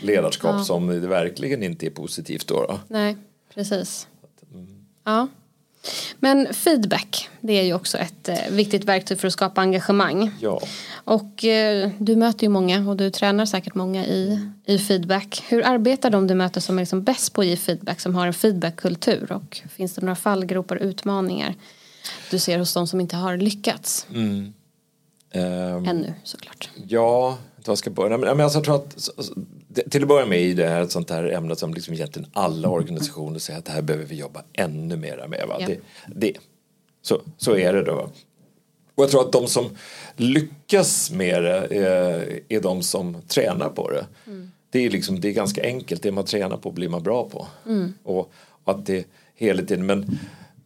ledarskap som verkligen inte är positivt då. då. Nej, precis. Ja. Men feedback, det är ju också ett eh, viktigt verktyg för att skapa engagemang. Ja. Och eh, du möter ju många och du tränar säkert många i, i feedback. Hur arbetar de du möter som är liksom bäst på att ge feedback, som har en feedbackkultur? Och finns det några fallgropar och utmaningar du ser hos de som inte har lyckats? Ehm, Ännu såklart. Ja, vad ska jag börja? Men alltså, jag tror att till att börja med är det här ett sånt här ämne som liksom egentligen alla organisationer säger att det här behöver vi jobba ännu mera med. Va? Ja. Det, det. Så, så är det då. Och jag tror att de som lyckas med det är, är de som tränar på det. Det, är liksom, det är ganska enkelt, det man tränar på blir man bra på. Och, och att det hela tiden, men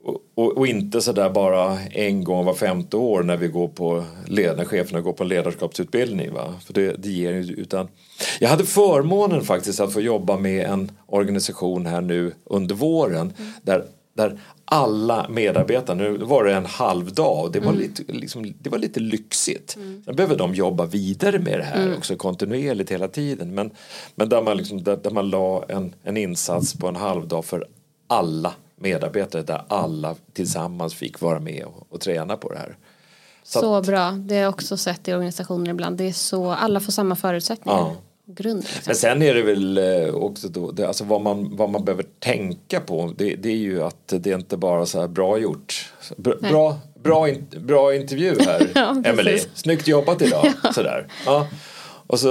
och, och, och inte sådär bara en gång var femte år när vi går på när cheferna går på en ledarskapsutbildning. Va? För det, det ger utan Jag hade förmånen faktiskt att få jobba med en organisation här nu under våren där, där alla medarbetare, nu var det en halv dag och det var, lite, liksom, det var lite lyxigt. Sen behöver de jobba vidare med det här också kontinuerligt hela tiden. Men, men där man, liksom, där, där man la en, en insats på en halv dag för alla medarbetare där alla tillsammans fick vara med och, och träna på det här. Så Så bra. Det har jag också sett i organisationer ibland. Det är så, alla får samma förutsättningar. Ja. Grunden. Liksom. Men sen är det väl eh, också då, det, alltså vad man, vad man behöver tänka på det, det är ju att det är inte bara så här bra gjort. Bra, bra, bra, in, bra intervju här Ja. Emelie, snyggt jobbat idag. Sådär. Ja. Och så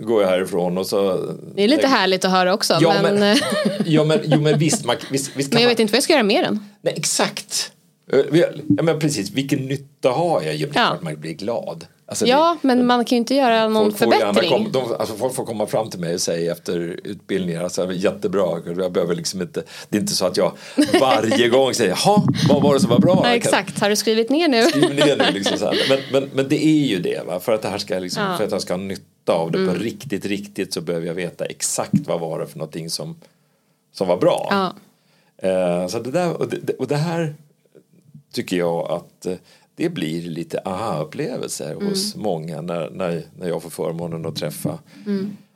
går jag härifrån och så Det är lite härligt att höra också. Ja men, men, ja, men, jo, men visst, man, visst, visst men jag man, vet inte vad jag ska göra med den. Nej, exakt. Eh, Ja, men precis, vilken nytta har jag? Jo, Ja. man blir glad. Alltså, Ja, men man kan ju inte göra någon Folk förbättring. kom, de, alltså folk får komma fram till mig och säga efter utbildningar, alltså, jättebra, jag behöver liksom inte, det är inte så att jag varje gång säger, jaha, vad var det som var bra? Ja, exakt, har du skrivit ner nu? skriv ner nu liksom så. Men, men, men det är ju det, va? för att det här ska liksom, Ja. Mm. för att jag ska ha nytta av det på riktigt, riktigt så behöver jag veta exakt vad var det för någonting som, som var bra. Ja. Eh, så det där, och, det, och det här tycker jag att eh, det blir lite aha-upplevelser hos många när, när, när jag får förmånen att träffa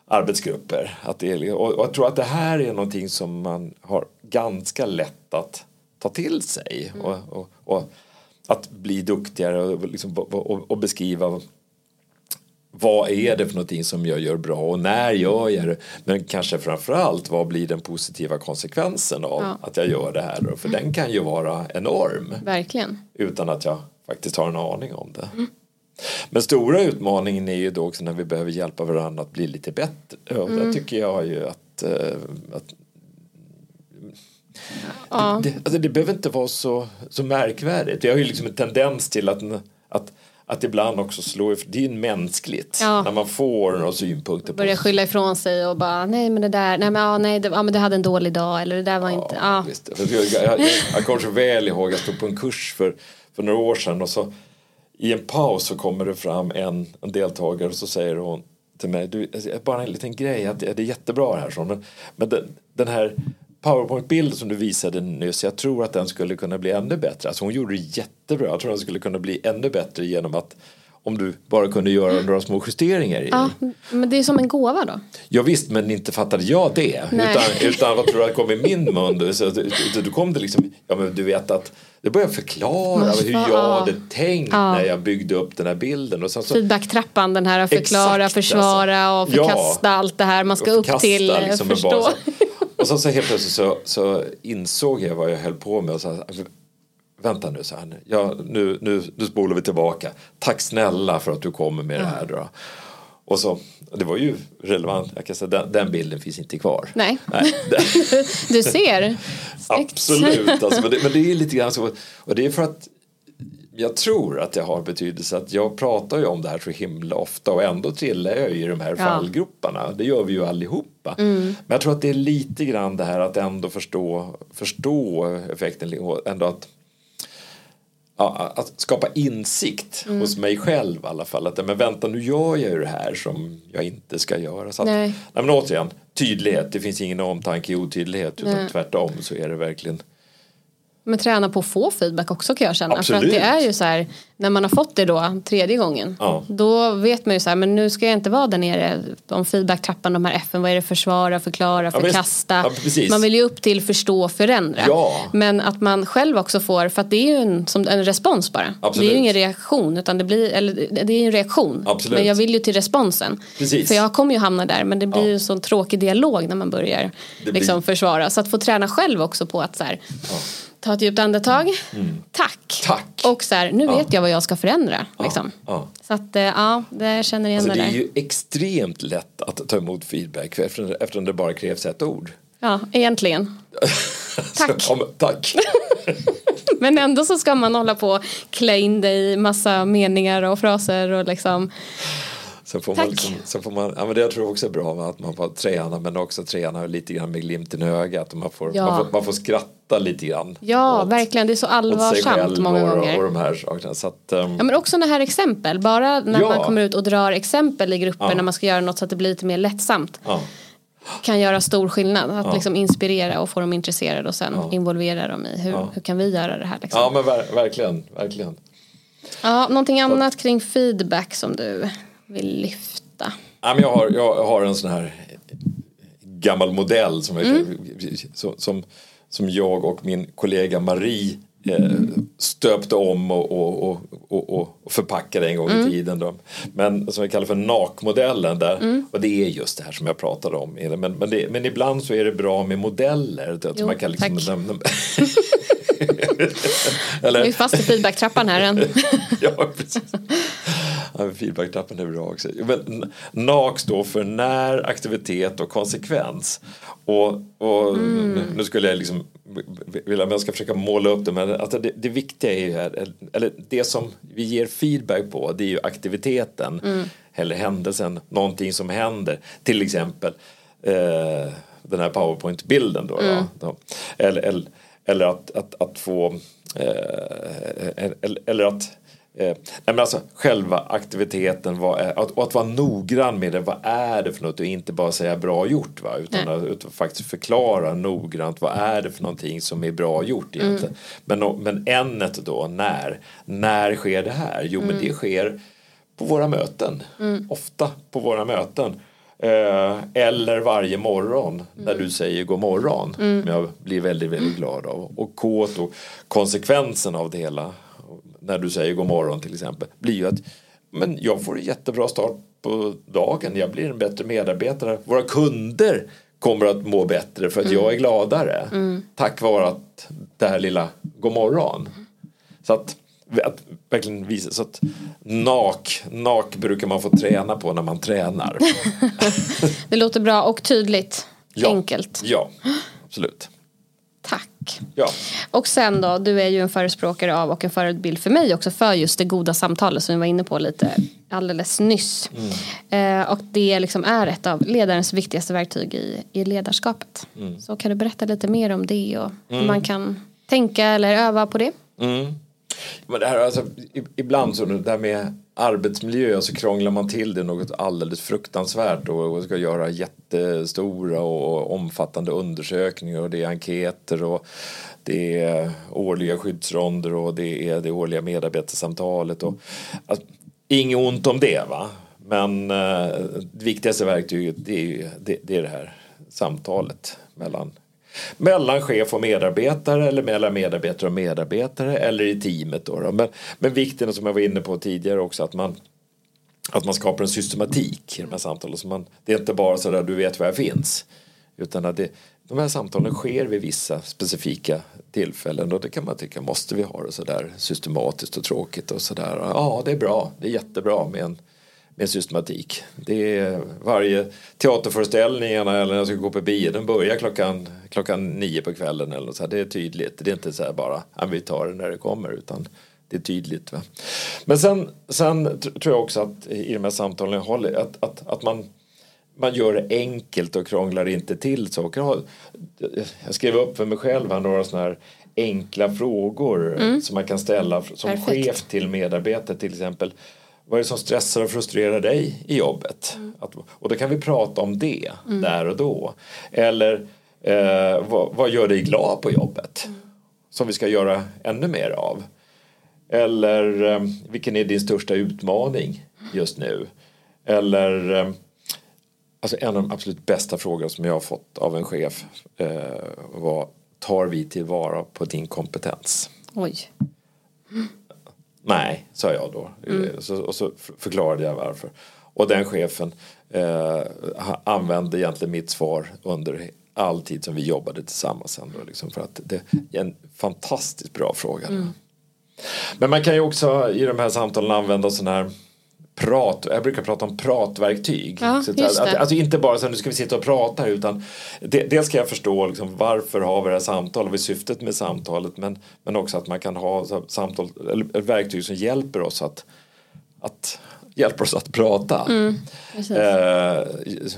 arbetsgrupper. Att det är, och, och jag tror att det här är någonting som man har ganska lätt att ta till sig. Och, och, och att bli duktigare och, liksom, och, och beskriva vad är det för någonting som jag gör bra och när gör jag det? Men kanske framförallt vad blir den positiva konsekvensen av Ja. att jag gör det här? Då? För den kan ju vara enorm Verkligen. utan att jag faktiskt har en aning om det. Men stora utmaningen är ju då också när vi behöver hjälpa varandra att bli lite bättre. Och där tycker jag ju att, eh, att Ja. det, alltså det behöver inte vara så, så märkvärdigt. Vi har ju liksom en tendens till att, att, ibland också slå if- Det är ju mänskligt Ja. när man får några synpunkter Börja skylla ifrån sig och bara nej men det där, nej men, ja, nej, det, ja, men du hade en dålig dag eller det där var inte, ja. Visst. Jag, jag, jag, jag kommer så väl ihåg, jag stod på en kurs för, för några år sedan och så i en paus så kommer det fram en, en deltagare och så säger hon till mig, du, alltså, bara en liten grej, att det är jättebra här så, men, men den, den här powerpoint-bilden som du visade nyss, jag tror att den skulle kunna bli ännu bättre. Alltså hon gjorde det jättebra, jag tror att den skulle kunna bli ännu bättre genom att om du bara kunde göra några små justeringar i ja. Men det är som en gåva då. Ja, visst, men inte fattade jag det. Nej. Utan, utan vad tror du att kom i min mun? då? Så, du kom det liksom, ja men du vet att det började förklara hur jag ja. hade tänkt Ja. när jag byggde upp den här bilden. Och sen så, Feedbacktrappan, den här förklara, Exakt, försvara och alltså. Ja. förkasta allt det här man ska upp förkasta till, liksom förstå. Och så, så helt plötsligt så, så insåg jag vad jag höll på med. Och så, Vänta nu, så här, ja, nu, nu, nu spolar vi tillbaka. Tack snälla för att du kommer med det här. Då. Och så, det var ju relevant, jag kan säga, den, den bilden finns inte kvar. Nej. Nej Du ser. Absolut, alltså, men, det, men det är lite grann så. Och det är för att jag tror att det har betydelse att jag pratar ju om det här så himla ofta och ändå trillar jag i de här Ja. fallgroparna. Det gör vi ju allihopa. Men jag tror att det är lite grann det här att ändå förstå, förstå effekten ändå att Ja, att skapa insikt hos mig själv i alla fall. Att men vänta nu gör jag ju det här som jag inte ska göra. Så att, Nej. nej. men återigen, tydlighet. Det finns ingen omtanke i otydlighet utan Nej. tvärtom så är det verkligen Men träna på att få feedback också kan jag känna. Absolut. För att det är ju så här, när man har fått det då tredje gången. Ja. Då vet man ju så här, men nu ska jag inte vara där nere om feedbacktrappan, de här F'n, vad är det försvara, förklara, förkasta. Ja, precis. man vill ju upp till förstå, förändra. Ja. Men att man själv också får, för att det är ju en, som en respons bara. Absolut. Det är ju ingen reaktion, utan det blir, eller det är ju en reaktion. Absolut. Men jag vill ju till responsen. Precis. För jag kommer ju hamna där, men det blir Ja. ju en sån tråkig dialog när man börjar Det liksom blir- försvara. Så att få träna själv också på att så här, ta ett djupt andetag, tack. Mm. Tack. Och så här, nu vet jag vad jag ska förändra. Liksom. ja. Så att eh, ja, det känner igen Alltså det det är där. ju extremt lätt att ta emot feedback eftersom, det bara krävs ett ord. Ja, egentligen. Tack. Så, ja, men, tack. Men ändå så ska man hålla på och klä in det i massa meningar och fraser och liksom. Sen får Tack. man, liksom, sen får man, ja men det jag tror också är bra med att man får träna men också träna lite grann med glimten i ögat och man får, Ja. man får, man får skratta lite grann. Ja, åt, verkligen. Det är så allvarsamt många och, gånger. och de här sakerna. Så att, ehm, Ja men också när här exempel, bara när Ja. man kommer ut och drar exempel i grupper Ja. när man ska göra något så att det blir lite mer lättsamt. Kan göra stor skillnad, att liksom inspirera och få dem intresserade och sen involvera dem i hur, hur kan vi göra det här liksom. ja men ver, verkligen, verkligen. Ja, någonting annat kring feedback som du vill lyfta? Ja, men jag, har, jag har en sån här gammal modell som, jag, som, som, jag och min kollega Marie eh, stöpte om och, och, och, och, förpackade en gång i tiden. Då. Men som vi kallar för NAK-modellen. Där, Och det är just det här som jag pratade om. Men, men, det, men ibland så är det bra med modeller. Att Jo, man kan liksom. Eller, Vi är fast i feedbacktrappan här än. ja, precis. Ja, men feedbacktrappen är bra också. Men NAK står för när, aktivitet och konsekvens. Och, och nu skulle jag liksom vilja, men jag ska försöka måla upp det, men alltså det, det viktiga är ju här, eller det som vi ger feedback på, det är ju aktiviteten eller händelsen, någonting som händer. Till exempel eh, den här powerpoint-bilden då. då, då. Eller, eller, eller att, att, att få eh, eller, eller att Eh, men alltså själva aktiviteten vad är, att, och att vara noggrann med det. Vad är det för något och inte bara säga bra gjort. Va? Utan, att, utan faktiskt förklara noggrant vad är det för någonting som är bra gjort egentligen. Men, o- men ämnet då, när. När sker det här? Jo men det sker på våra möten. Ofta på våra möten. Eh, eller varje morgon när du säger god morgon. Som jag blir väldigt, väldigt glad av. Och K och konsekvensen av det hela när du säger god morgon till exempel blir ju att men jag får en jättebra start på dagen. Jag blir en bättre medarbetare. Våra kunder kommer att må bättre för att jag är gladare. Tack vare att det här lilla god morgon. Så att, att verkligen visa så att nak, nak brukar man få träna på när man tränar. Det låter bra och tydligt. Ja. Enkelt. Ja, absolut. Tack. Ja. Och sen då, du är ju en förespråkare av och en förebild för mig också för just det goda samtalet som vi var inne på lite alldeles nyss. Eh, och det liksom är ett av ledarens viktigaste verktyg i, i ledarskapet. Så kan du berätta lite mer om det och hur man kan tänka eller öva på det? Men det här, alltså, ibland så det här med arbetsmiljö så krånglar man till det något alldeles fruktansvärt och, och ska göra jättestora och omfattande undersökningar och det är enkäter och det är årliga skyddsronder och det är det årliga medarbetarsamtalet och alltså, inget ont om det va? Men eh, det viktigaste verktyget det är, ju, det, det är det här samtalet mellan mellan chef och medarbetare eller mellan medarbetare och medarbetare eller i teamet. Då, då. Men, men vikten som jag var inne på tidigare också att man att man skapar en systematik i de här samtalen. Så man, det är inte bara så där du vet var jag finns. Utan att det, de här samtalen sker vid vissa specifika tillfällen och det kan man tycka måste vi ha det så där systematiskt och tråkigt och sådär. Ja, det är bra. Det är jättebra med en, med systematik. Det är varje teaterföreställningarna eller när jag ska gå på bio den börjar klockan, klockan nio på kvällen eller så här. Det är tydligt. Det är inte så här bara ja, vi tar det när det kommer utan det är tydligt. Va? Men sen, sen tr- tror jag också att i de här samtalen jag håller att, att, att man man gör det enkelt och krånglar inte till saker. Jag skrev upp för mig själv här några sådana här enkla frågor som man kan ställa som Perfekt. chef till medarbetare till exempel. Vad är det som stressar och frustrerar dig i jobbet? Att, och då kan vi prata om det där och då. Eller eh, vad, vad gör dig glad på jobbet? som vi ska göra ännu mer av? Eller eh, vilken är din största utmaning just nu? Eller eh, alltså en av de absolut bästa frågorna som jag har fått av en chef eh, var tar vi tillvara på din kompetens? Oj. Nej, sa jag då. Mm. Så, och så förklarade jag varför. Och den chefen eh, använde egentligen mitt svar under all tid som vi jobbade tillsammans. Ändå, liksom, för att det är en fantastiskt bra fråga. Mm. Men man kan ju också i de här samtalen använda sådana här prat, jag brukar prata om pratverktyg. Ja, så att, att, alltså inte bara så att nu ska vi sitta och prata utan det, dels ska jag förstå liksom, varför har vi det här samtalet, vad är syftet med samtalet men, men också att man kan ha så, samtal, eller, verktyg som hjälper oss att, att hjälper oss att prata. Mm, eh,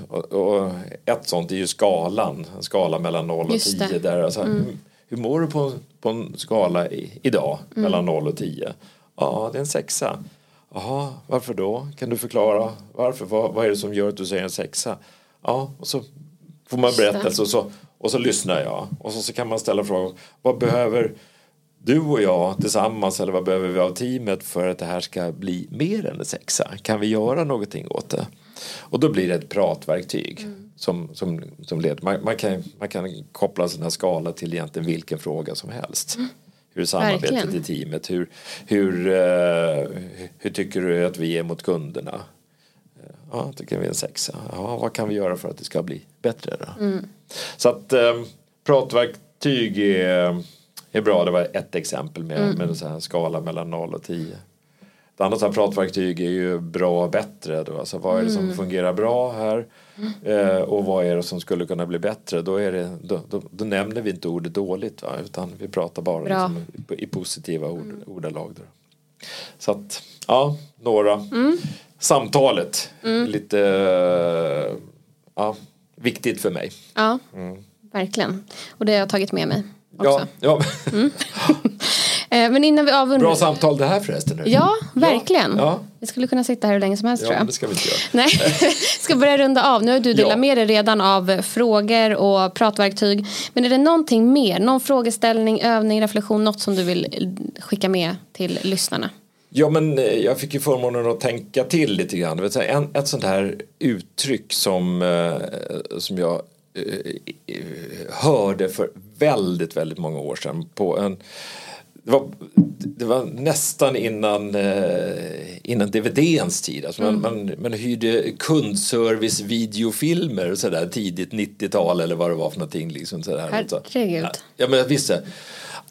och, och, ett sånt är ju skalan, en skala mellan 0 och 10. Där, alltså, mm. hur, hur mår du på, på en skala i, idag mm. mellan 0 och 10? Ja, det är en sexa. Jaha, varför då? Kan du förklara varför? Vad, vad är det som gör att du säger en sexa? Ja, och så får man berättelse och så, och så lyssnar jag. Och så, så kan man ställa frågan, vad behöver du och jag tillsammans eller vad behöver vi av teamet för att det här ska bli mer än en sexa? Kan vi göra någonting åt det? Och då blir det ett pratverktyg mm. som, som, som leder. Man, man, kan, man kan koppla en sån här skala till egentligen vilken fråga som helst. Mm. Hur är samarbetet Verkligen. i teamet? Hur, hur, uh, hur tycker du att vi är mot kunderna? Ja, jag tycker vi är en sexa. Ja, vad kan vi göra för att det ska bli bättre då? Mm. Så att um, pratverktyg är, är bra. Det var ett exempel med, mm. med en skala mellan 0 och 10. Annat så här pratverktyg är ju bra och bättre. Då. Alltså, vad är det som mm. fungerar bra här? Eh, och vad är det som skulle kunna bli bättre? Då, är det, då, då, då nämner vi inte ordet dåligt va? utan vi pratar bara liksom, i, i, positiva ord, mm. ordalag. Då. Så att, ja, några. Mm. Samtalet, mm. lite uh, ja, viktigt för mig. Ja, mm. verkligen. Och det har jag tagit med mig också. Ja, ja. Eh, men innan vi avrundar. Bra samtal det här förresten. Ja, verkligen. Ja. Vi skulle kunna sitta här hur länge som helst ja, tror jag. det ska vi inte göra. Nej, ska börja runda av. Nu har du delat ja. med dig redan av frågor och pratverktyg. Men är det någonting mer? Någon frågeställning, övning, reflektion, något som du vill skicka med till lyssnarna? Ja men eh, jag fick ju förmånen att tänka till lite grann. En, ett sånt här uttryck som, eh, som jag hörde för väldigt, väldigt många år sedan på en det var, det var nästan innan, eh, innan DVDns tid. Alltså man, mm. man, man hyrde kundservice videofilmer så där, tidigt 90-tal eller vad det var för någonting. Liksom, så där. Herregud. Ja, men visst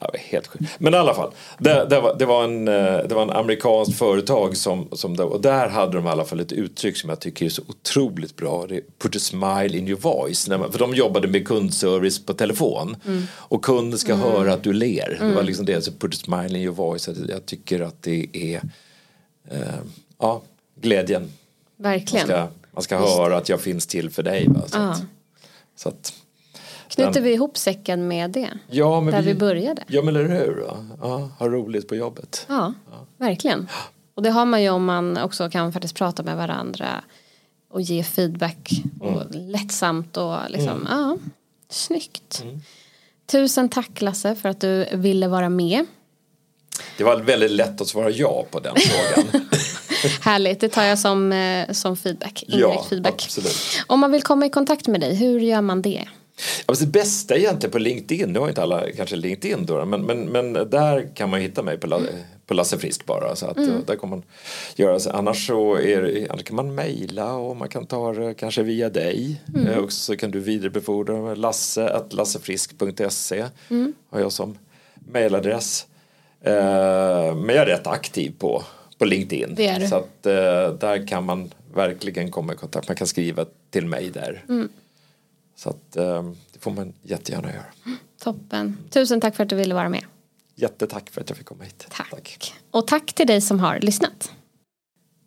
Ja, helt sjukt. Men i alla fall, det, det, var, det, var en, eh, det var en amerikanskt företag som, som det, och där hade de i alla fall ett uttryck som jag tycker är så otroligt bra. Det är put a smile in your voice. Man, för de jobbade med kundservice på telefon mm. och kunden ska mm. höra att du ler. Mm. Det var mm. liksom det, så put a smile in your voice. Jag tycker att det är eh, ja, glädjen. Verkligen. Man ska, man ska höra att jag finns till för dig. Va? Så, att, så att Knyter men, vi ihop säcken med det? Ja, men där vi, vi började? Ja men eller hur. Ja, ha roligt på jobbet. Ja, ja, verkligen. Och det har man ju om man också kan faktiskt prata med varandra och ge feedback och mm. lättsamt och liksom, mm. ja, snyggt. Mm. Tusen tack Lasse för att du ville vara med. Det var väldigt lätt att svara ja på den frågan. Härligt, det tar jag som, eh, som feedback. Ja, feedback. Absolut. Om man vill komma i kontakt med dig, hur gör man det? Alltså det bästa egentligen på LinkedIn, nu har inte alla kanske LinkedIn då, men, men, men där kan man hitta mig på, på Lasse Frisk bara. Så att, mm. där kan man göra så. Annars så är, annars kan man mejla och man kan ta det kanske via dig. Mm. Eh, och så kan du vidarebefordra lasse att lassefrisk.se mm. har jag som mejladress. Eh, men jag är rätt aktiv på, på LinkedIn. Det är du. Så att eh, där kan man verkligen komma i kontakt. Man kan skriva till mig där. Mm. Så att, eh, det får man jättegärna göra. Toppen. Tusen tack för att du ville vara med. Jättetack för att jag fick komma hit. Tack. tack. Och tack till dig som har lyssnat.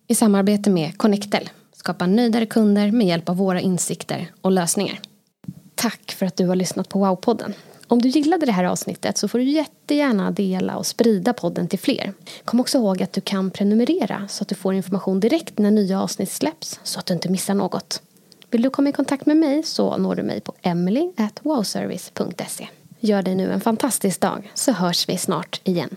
I samarbete med Connectel skapa nöjdare kunder med hjälp av våra insikter och lösningar. Tack för att du har lyssnat på Wow-podden. Om du gillade det här avsnittet så får du jättegärna dela och sprida podden till fler. Kom också ihåg att du kan prenumerera så att du får information direkt när nya avsnitt släpps så att du inte missar något. Vill du komma i kontakt med mig så når du mig på emily.wowservice.se. Gör dig nu en fantastisk dag så hörs vi snart igen.